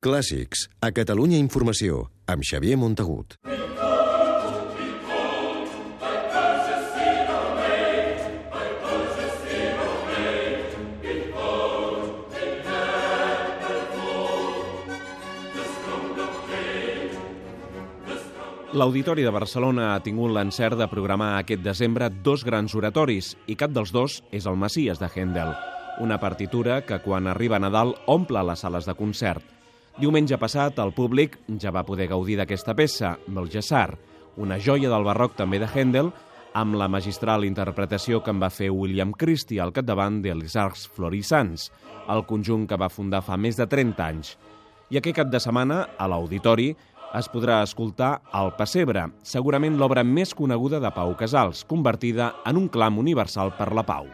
Clàssics, a Catalunya Informació, amb Xavier Montagut. L'Auditori de Barcelona ha tingut l'encert de programar aquest desembre dos grans oratoris i cap dels dos és el Messies de Händel, una partitura que quan arriba a Nadal omple les sales de concert. Diumenge passat el públic ja va poder gaudir d'aquesta peça, Belgesar, una joia del barroc també de Händel, amb la magistral interpretació que en va fer William Christie al capdavant dels Arcs Florissants, el conjunt que va fundar fa més de 30 anys. I aquest cap de setmana, a l'Auditori, es podrà escoltar El Pessebre, segurament l'obra més coneguda de Pau Casals, convertida en un clam universal per la pau.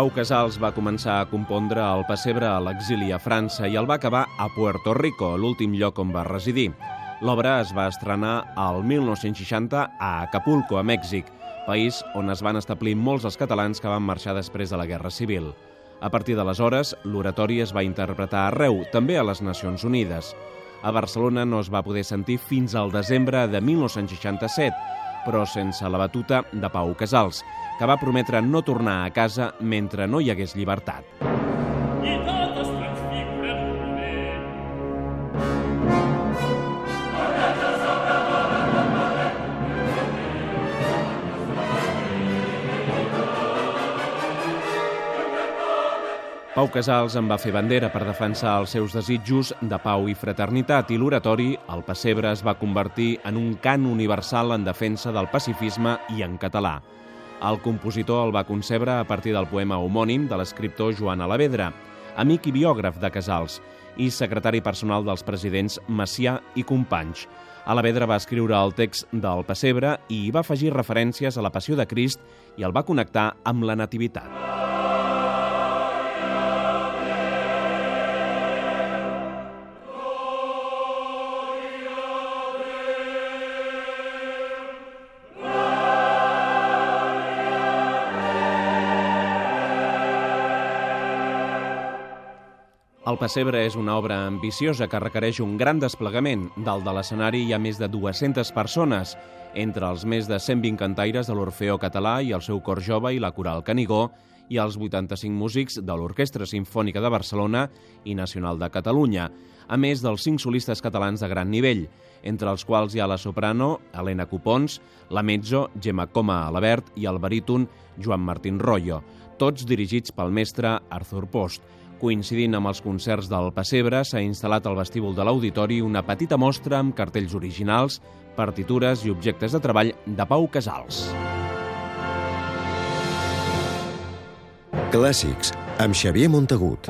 Pau Casals va començar a compondre el pessebre a l'exili a França i el va acabar a Puerto Rico, l'últim lloc on va residir. L'obra es va estrenar al 1960 a Acapulco, a Mèxic, país on es van establir molts dels catalans que van marxar després de la Guerra Civil. A partir d'aleshores, l'oratori es va interpretar arreu, també a les Nacions Unides. A Barcelona no es va poder sentir fins al desembre de 1967, però sense la batuta de Pau Casals, que va prometre no tornar a casa mentre no hi hagués llibertat. I Pau Casals en va fer bandera per defensar els seus desitjos de pau i fraternitat i l'oratori, el pessebre, es va convertir en un cant universal en defensa del pacifisme i en català. El compositor el va concebre a partir del poema homònim de l'escriptor Joan Alavedra, amic i biògraf de Casals i secretari personal dels presidents Macià i Companys. Alavedra va escriure el text del pessebre i hi va afegir referències a la passió de Crist i el va connectar amb la nativitat. El Pessebre és una obra ambiciosa que requereix un gran desplegament. Dalt de l'escenari hi ha més de 200 persones, entre els més de 120 cantaires de l'Orfeó Català i el seu cor jove i la Coral Canigó i els 85 músics de l'Orquestra Simfònica de Barcelona i Nacional de Catalunya, a més dels 5 solistes catalans de gran nivell, entre els quals hi ha la soprano Helena Cupons, la mezzo Gemma Coma Alabert i el baríton Joan Martín Rollo, tots dirigits pel mestre Arthur Post. Coincidint amb els concerts del Pessebre, s'ha instal·lat al vestíbul de l'auditori una petita mostra amb cartells originals, partitures i objectes de treball de Pau Casals. Clàssics, amb Xavier Montagut.